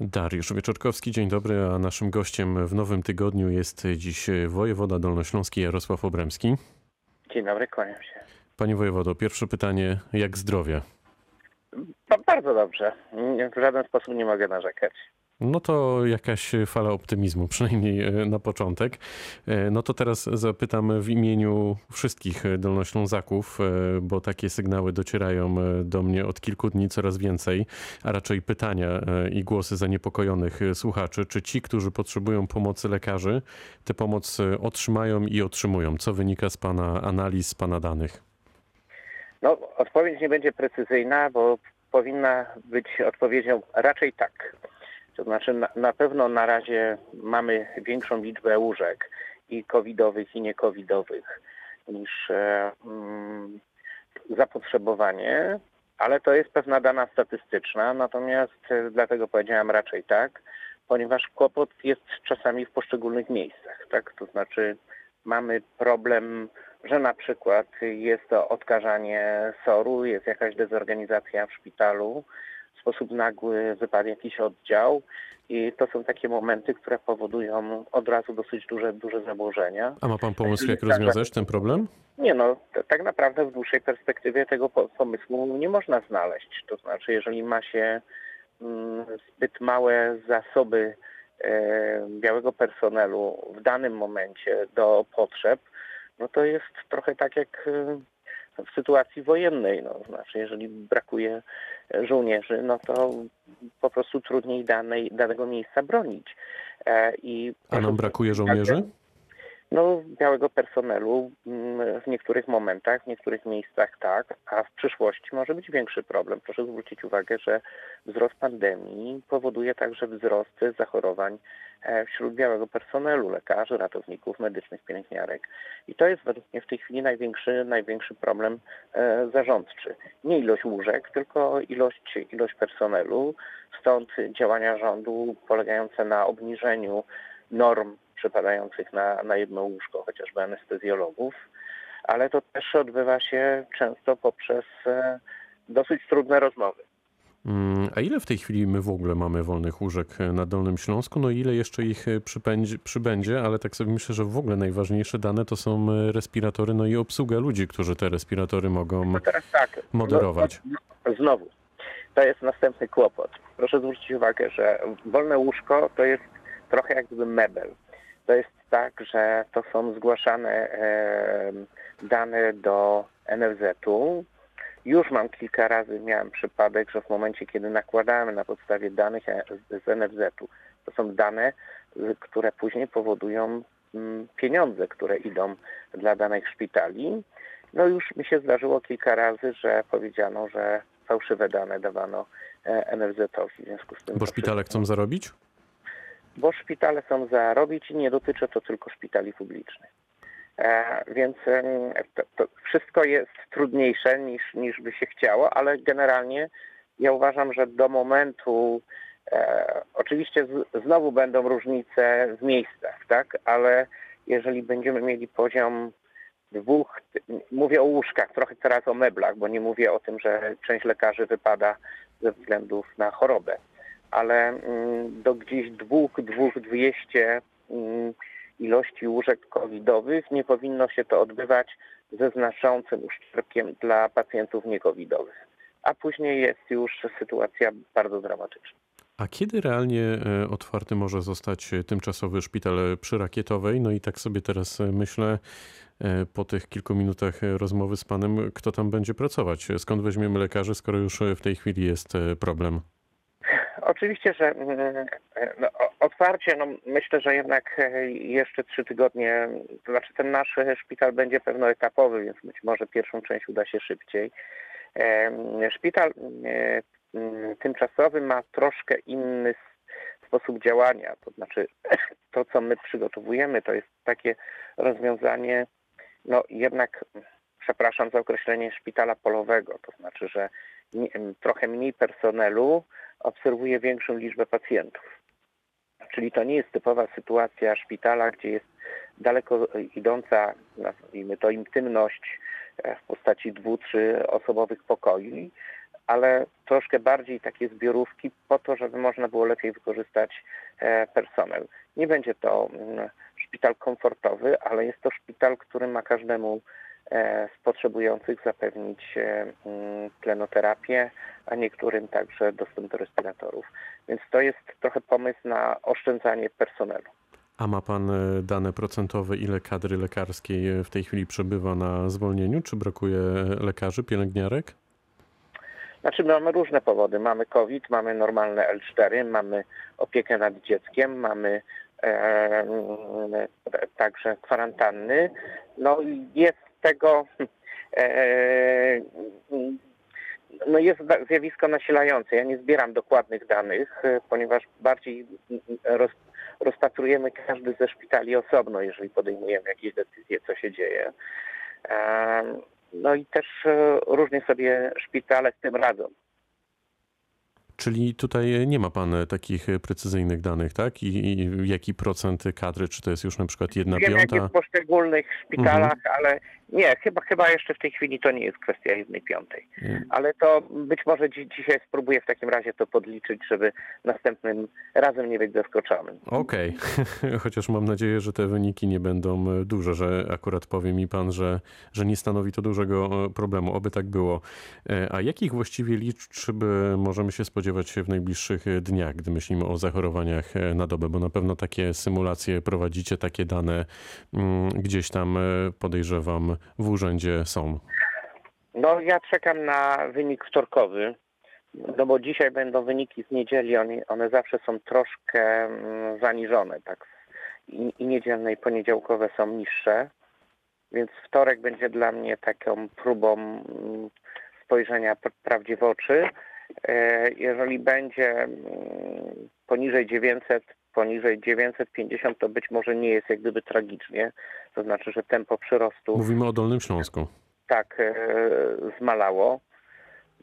Dariusz Wieczorkowski, dzień dobry, a naszym gościem w nowym tygodniu jest dziś wojewoda dolnośląski Jarosław Obremski. Dzień dobry, kłaniam się. Panie wojewodo, pierwsze pytanie, jak zdrowie? Ba- Bardzo dobrze. W żaden sposób nie mogę narzekać. No to jakaś fala optymizmu, przynajmniej e, na początek. E, No to teraz zapytam w imieniu wszystkich dolnoślązaków, e, bo takie sygnały docierają do mnie od kilku dni coraz więcej, a raczej pytania i głosy zaniepokojonych słuchaczy, czy ci, którzy potrzebują pomocy lekarzy, tę pomoc otrzymają i otrzymują. Co wynika z Pana analiz, z Pana danych? No, odpowiedź nie będzie precyzyjna, bo powinna być odpowiedzią raczej tak. To znaczy, na, na pewno na razie mamy większą liczbę łóżek i covidowych, i niecovidowych niż e, mm, zapotrzebowanie, ale to jest pewna dana statystyczna, natomiast e, dlatego powiedziałem raczej tak, ponieważ kłopot jest czasami w poszczególnych miejscach, tak? To znaczy mamy problem, że na przykład jest to odkażanie soru, jest jakaś dezorganizacja w szpitalu, w sposób nagły wypadł jakiś oddział i to są takie momenty, które powodują od razu dosyć duże, duże zaburzenia. A ma Pan pomysł, jak rozwiązać ten problem? Nie no, tak naprawdę w dłuższej perspektywie tego po- pomysłu nie można znaleźć. To znaczy, jeżeli ma się mm, zbyt małe zasoby e, białego personelu w danym momencie do potrzeb, no to jest trochę tak jak e, w sytuacji wojennej. No, znaczy, jeżeli brakuje żołnierzy, no to po prostu trudniej danej, danego miejsca bronić. E, I A nam brakuje żołnierzy? No, białego personelu mm, w niektórych momentach, w niektórych miejscach tak, a w przyszłości może być większy problem. Proszę zwrócić uwagę, że wzrost pandemii powoduje także wzrost zachorowań e, wśród białego personelu, lekarzy, ratowników medycznych, pielęgniarek. I to jest według mnie w tej chwili największy, największy problem e, zarządczy. Nie ilość łóżek, tylko ilość, ilość personelu. Stąd działania rządu polegające na obniżeniu norm przypadających na, na jedno łóżko, chociażby anestezjologów, ale to też odbywa się często poprzez e, dosyć trudne rozmowy. Mm, A ile w tej chwili my w ogóle mamy wolnych łóżek e, na Dolnym Śląsku? No i ile jeszcze ich e, przypędzi, przybędzie? Ale tak sobie myślę, że w ogóle najważniejsze dane to są respiratory, no i obsługa ludzi, którzy te respiratory mogą No teraz tak. moderować. No, znowu, to jest następny kłopot. Proszę zwrócić uwagę, że wolne łóżko to jest trochę jak gdyby mebel. To jest tak, że to są zgłaszane dane do NFZ-u. Już mam kilka razy miałem przypadek, że w momencie, kiedy nakładamy na podstawie danych e- z NFZ-u, to są dane, które później powodują mm, pieniądze, które idą dla danych szpitali. No już mi się zdarzyło kilka razy, że powiedziano, że fałszywe dane dawano e, NFZ-owi. W związku z tym Bo szpitale chcą zarobić? Bo szpitale są zarobić i nie dotyczy to tylko szpitali publicznych. E, więc to, to wszystko jest trudniejsze niż, niż by się chciało, ale generalnie ja uważam, że do momentu, e, oczywiście z, znowu będą różnice w miejscach, tak, ale jeżeli będziemy mieli poziom dwóch, mówię o łóżkach, trochę teraz o meblach, bo nie mówię o tym, że część lekarzy wypada ze względów na chorobę ale mm, do gdzieś dwóch, dwóch, dwieście mm, ilości łóżek covidowych nie powinno się to odbywać ze znaczącym uszczerbkiem dla pacjentów niecovidowych. A później jest już sytuacja bardzo dramatyczna. A kiedy realnie e, otwarty może zostać e, tymczasowy szpital e, przyrakietowej? No i tak sobie teraz e, myślę, po tych kilku minutach rozmowy z panem, kto tam będzie pracować? Skąd weźmiemy lekarzy, skoro już w tej chwili jest problem? Oczywiście, że mm, no, otwarcie, no myślę, że jednak e, jeszcze trzy tygodnie, to znaczy ten nasz e, szpital będzie pewno etapowy, więc być może pierwszą część uda się szybciej. Em, Szpital e, mm, tymczasowy ma troszkę inny sposób działania, to znaczy to, co my przygotowujemy, to jest takie rozwiązanie, no jednak, przepraszam za określenie szpitala polowego, to znaczy, że nie, trochę mniej personelu, obserwuje większą liczbę pacjentów. Czyli to nie jest typowa sytuacja szpitala, gdzie jest daleko idąca, nazwijmy to, intymność e, w postaci dwu, trzy osobowych pokoi, ale troszkę bardziej takie zbiorówki po to, żeby można było lepiej wykorzystać e, personel. Nie będzie to mm, szpital komfortowy, ale jest to szpital, który ma każdemu e, z potrzebujących zapewnić mm, tlenoterapię, a niektórym także dostęp do respiratorów. Więc to jest trochę pomysł na oszczędzanie personelu. A ma pan e, dane procentowe, ile kadry lekarskiej e, w tej chwili przebywa na zwolnieniu? Czy brakuje lekarzy, pielęgniarek? Znaczy my mamy różne powody. Mamy COVID, mamy normalne L4, mamy opiekę nad dzieckiem, mamy e, także kwarantanny. No i jest tego, e, no jest zjawisko nasilające. Ja nie zbieram dokładnych danych, e, ponieważ bardziej roz, rozpatrujemy każdy ze szpitali osobno, jeżeli podejmujemy jakieś decyzje, co się dzieje. No i też e, różnie sobie szpitale z tym radzą. Czyli tutaj nie ma pan takich precyzyjnych danych, tak? I, i jaki procent kadry, czy to jest już na przykład jedna Wiem, piąta? jak jest w poszczególnych szpitalach, ale nie, chyba, chyba jeszcze w tej chwili to nie jest kwestia jednej piątej. Nie. Ale to być może dzi- dzisiaj spróbuję w takim razie to podliczyć, żeby następnym razem nie być zaskoczonym. Okej, chociaż mam nadzieję, że te wyniki nie będą e, duże, że akurat powie mi pan, że, że nie stanowi to dużego e, problemu, oby tak było. E, A jakich właściwie liczb możemy się spodziewać w najbliższych dniach, gdy myślimy o zachorowaniach na dobę? Bo na pewno takie symulacje prowadzicie, takie dane mm, gdzieś tam podejrzewam w urzędzie są. No ja czekam na wynik wtorkowy, no bo dzisiaj będą wyniki z niedzieli, one, one zawsze są troszkę mm, zaniżone, tak. I, I niedzielne i poniedziałkowe są niższe, więc wtorek będzie dla mnie taką próbą mm, spojrzenia pr- prawdzie w oczy. E, Jeżeli będzie mm, poniżej 900, poniżej 950, to być może nie jest jak gdyby tragicznie. To znaczy, że tempo przyrostu Mówimy o Dolnym Śląsku. tak e, zmalało.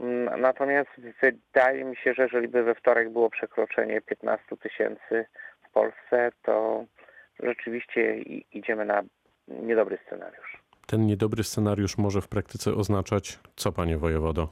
Mm, Natomiast wydaje mi się, że jeżeli by we wtorek było przekroczenie 15 tysięcy w Polsce, to rzeczywiście idziemy na niedobry scenariusz. Ten niedobry scenariusz może w praktyce oznaczać co, panie wojewodo?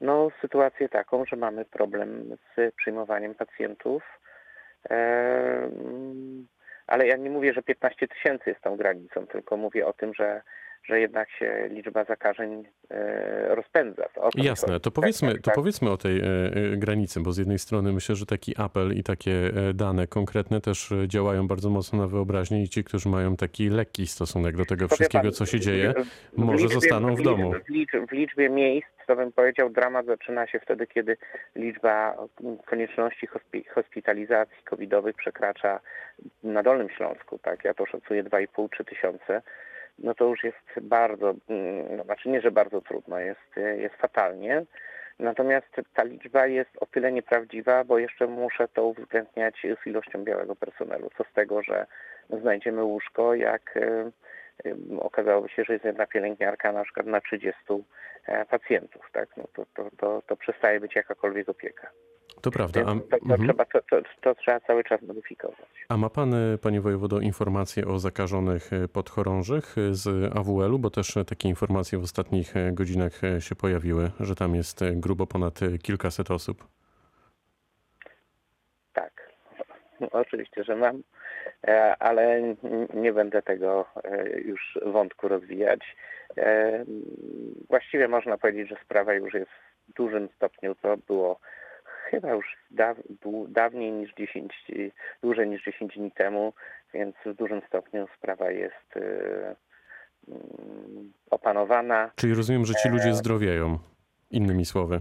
No, sytuację taką, że mamy problem z przyjmowaniem pacjentów. Ale ja nie mówię, że 15 tysięcy jest tą granicą, tylko mówię o tym, że, że jednak się liczba zakażeń e, rozpędza. To Jasne, to Tak, powiedzmy, tak, to tak. powiedzmy o tej e, e, granicy, bo z jednej strony myślę, że taki apel i takie dane konkretne też działają bardzo mocno na wyobraźnię i ci, którzy mają taki lekki stosunek do tego wszystkiego, co się dzieje, może zostaną w domu. W, licz, w liczbie miejsc, to bym powiedział, dramat zaczyna się wtedy, kiedy liczba konieczności hospi, hospitalizacji covidowych przekracza na Dolnym Śląsku, tak, ja to szacuję 2,5-3 tysiące, no to już jest bardzo, mm, no, znaczy nie, że bardzo trudno, jest, jest fatalnie. Natomiast ta liczba jest o tyle nieprawdziwa, bo jeszcze muszę to uwzględniać z ilością białego personelu. Co z tego, że znajdziemy łóżko, jak e, e, okazałoby się, że jest jedna pielęgniarka na przykład na 30 e, pacjentów, tak? No to, to, to, to przestaje być jakakolwiek opieka. To prawda. A, to, to, mhm. trzeba, to, to, trzeba cały czas modyfikować. A ma pan, e, panie wojewodo, informacje o zakażonych e, podchorążych e, z AWL-u, bo też takie informacje w ostatnich godzinach się pojawiły, że tam jest grubo ponad kilkaset osób. Tak, no, oczywiście, że mam, e, ale nie będę tego e, już wątku rozwijać. E, Właściwie można powiedzieć, że sprawa już jest w dużym stopniu, to było chyba już dawniej niż 10, e, dłużej niż 10 dni temu, więc w dużym stopniu sprawa jest e, mm, opanowana. Czyli rozumiem, że ci E, ludzie zdrowieją, innymi słowy.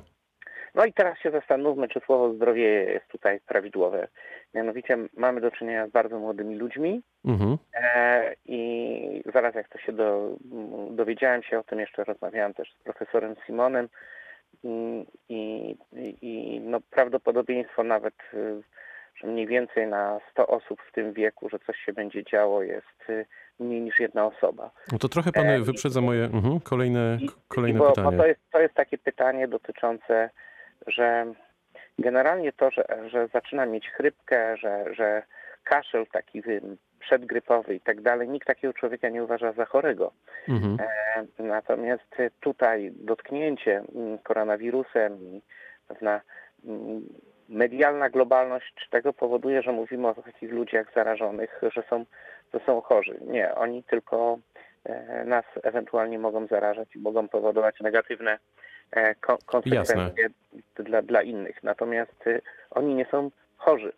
No i teraz się zastanówmy, czy słowo zdrowie jest tutaj prawidłowe. Mianowicie mamy do czynienia z bardzo młodymi ludźmi Mhm. e, i zaraz jak to się do, dowiedziałem się o tym, jeszcze rozmawiałem też z profesorem Simonem i, i, i no prawdopodobieństwo nawet, y, że mniej więcej na 100 osób w tym wieku, że coś się będzie działo jest y, mniej niż jedna osoba. No to trochę pan E, wyprzedza moje mhm, kolejne, kolejne bo, bo pytanie. to, jest, to jest takie pytanie dotyczące, że generalnie to, że, że zaczyna mieć chrypkę, że, że kaszel taki przedgrypowy i tak dalej, nikt takiego człowieka nie uważa za chorego. Mhm. E, Natomiast tutaj dotknięcie mm, koronawirusem i pewna mm, medialna globalność tego powoduje, że mówimy o takich ludziach zarażonych, że są, że są chorzy. Nie, oni tylko e, nas ewentualnie mogą zarażać i mogą powodować negatywne e, ko- konsekwencje dla, dla innych. Natomiast e, oni nie są chorzy.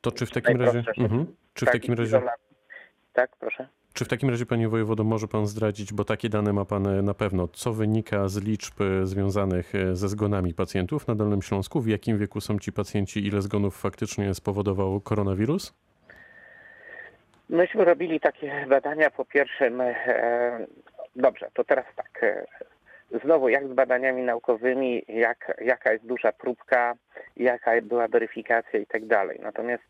To czy w takim razie... Mhm. Czy w Tak, takim razie... Tak, proszę. Czy w takim razie, panie wojewodo, może pan zdradzić, bo takie dane ma pan e, na pewno, co wynika z liczb e, związanych e, ze zgonami pacjentów na Dolnym Śląsku? W jakim wieku są ci pacjenci? Ile zgonów faktycznie spowodował koronawirus? Myśmy robili takie badania po pierwszym. Dobrze, to teraz tak. Znowu, jak z badaniami naukowymi, jak, jaka jest duża próbka, jaka była weryfikacja i tak dalej. Natomiast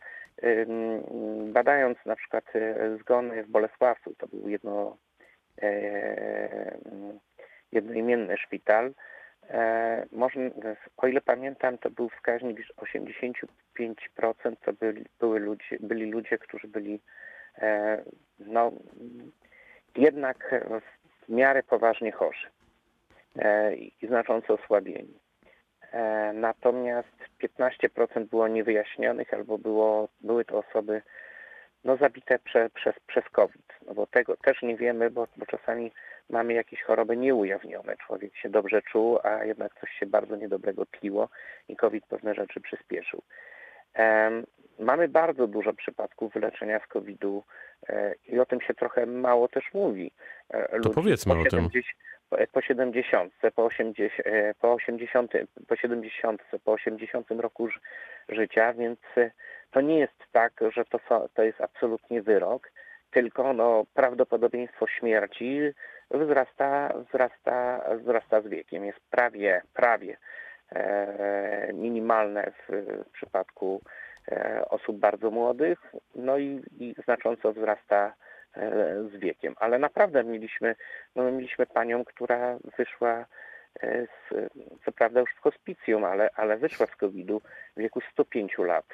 badając na przykład e, zgony w Bolesławcu, to był jedno, e, jednoimienny szpital, e, można, o ile pamiętam, to był wskaźnik, że 85% to byli, były ludzie, byli ludzie, którzy byli e, no, jednak w miarę poważnie chorzy i znacząco osłabieni. E, Natomiast 15% było niewyjaśnionych albo było, były to osoby no, zabite prze, przez, przez COVID. No bo tego też nie wiemy, bo, bo czasami mamy jakieś choroby nieujawnione. Człowiek się dobrze czuł, a jednak coś się bardzo niedobrego tliło i COVID pewne rzeczy przyspieszył. Em, Mamy bardzo dużo przypadków wyleczenia z COVID-u e, i o tym się trochę mało też mówi. E, ludzi powiedzmy po o tym. 70, po- Po 70, po 80, e, po 80, po 70, po 80 roku ży- życia, więc e, to nie jest tak, że to, to jest absolutnie wyrok, tylko no, prawdopodobieństwo śmierci wzrasta, wzrasta, wzrasta z wiekiem. Jest prawie, prawie e, minimalne w, w przypadku e, osób bardzo młodych, no i, i znacząco wzrasta e, z wiekiem. Ale naprawdę mieliśmy, no my mieliśmy panią, która wyszła e, z, co prawda już z hospicjum, ale, ale wyszła z COVID-u w wieku 105 lat,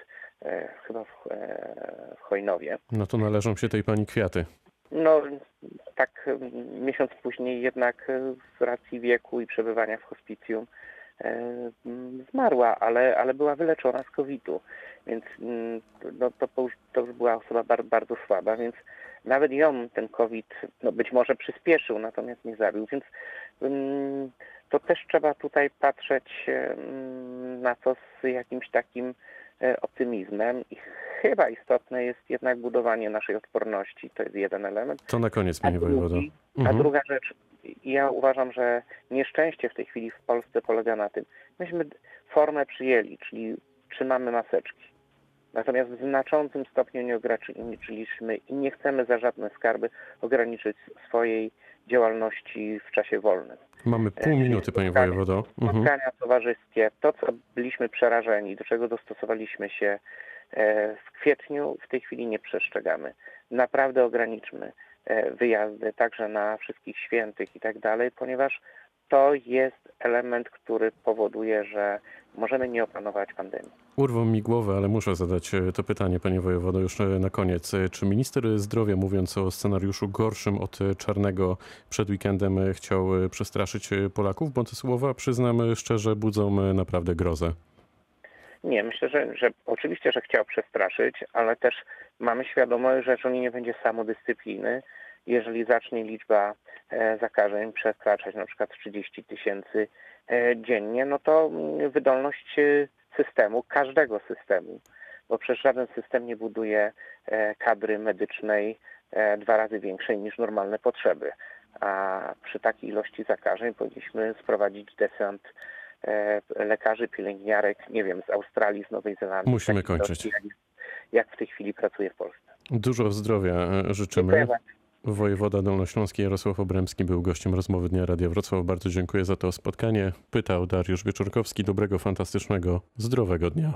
e, chyba w, e, w Chojnowie. No to należą się tej pani kwiaty. No, tak miesiąc później jednak e, z racji wieku i przebywania w hospicjum e, zmarła, ale, ale była wyleczona z COVID-u, więc no, to, to już była osoba bardzo, bardzo słaba, więc nawet ją ten COVID no, być może przyspieszył, natomiast nie zabił, więc to też trzeba tutaj patrzeć na to z jakimś takim e, optymizmem i chyba istotne jest jednak budowanie naszej odporności. To jest jeden element. To na koniec, panie wojewodo. drugi, a Mhm. druga rzecz, ja uważam, że nieszczęście w tej chwili w Polsce polega na tym, myśmy formę przyjęli, czyli trzymamy maseczki. Natomiast w znaczącym stopniu nie ograniczyliśmy i nie chcemy za żadne skarby ograniczyć swojej działalności w czasie wolnym. Mamy pół minuty, panie wojewodo. Mhm. Spotkania towarzyskie, to co byliśmy przerażeni, do czego dostosowaliśmy się e, w kwietniu, w tej chwili nie przestrzegamy. Naprawdę ograniczmy e, wyjazdy także na wszystkich świętych i tak dalej, ponieważ to jest element, który powoduje, że możemy nie opanować pandemii. Urwą mi głowę, ale muszę zadać e, to pytanie, panie wojewodo, już e, na koniec. E, Czy minister zdrowia, mówiąc o scenariuszu gorszym od czarnego przed weekendem, chciał przestraszyć Polaków? Bo te słowa, przyznam szczerze, budzą naprawdę grozę. Nie, myślę, że, że oczywiście, że chciał przestraszyć, ale też mamy świadomość, że jeżeli nie będzie samodyscypliny, jeżeli zacznie liczba e, zakażeń przekraczać na przykład 30 tysięcy e, dziennie, no to mm, wydolność e, systemu, każdego systemu, bo przecież żaden system nie buduje kadry medycznej dwa razy większej niż normalne potrzeby. A przy takiej ilości zakażeń powinniśmy sprowadzić desant lekarzy, pielęgniarek, nie wiem, z Australii, z Nowej Zelandii. Musimy kończyć. ilości, Jak, w tej chwili pracuje w Polsce. Dużo zdrowia Dziękuję życzymy. bardzo. Wojewoda Dolnośląski Jarosław Obremski był gościem rozmowy Dnia Radia Wrocław. Bardzo dziękuję za to spotkanie. Pytał Dariusz Wieczorkowski. Dobrego, fantastycznego, zdrowego dnia.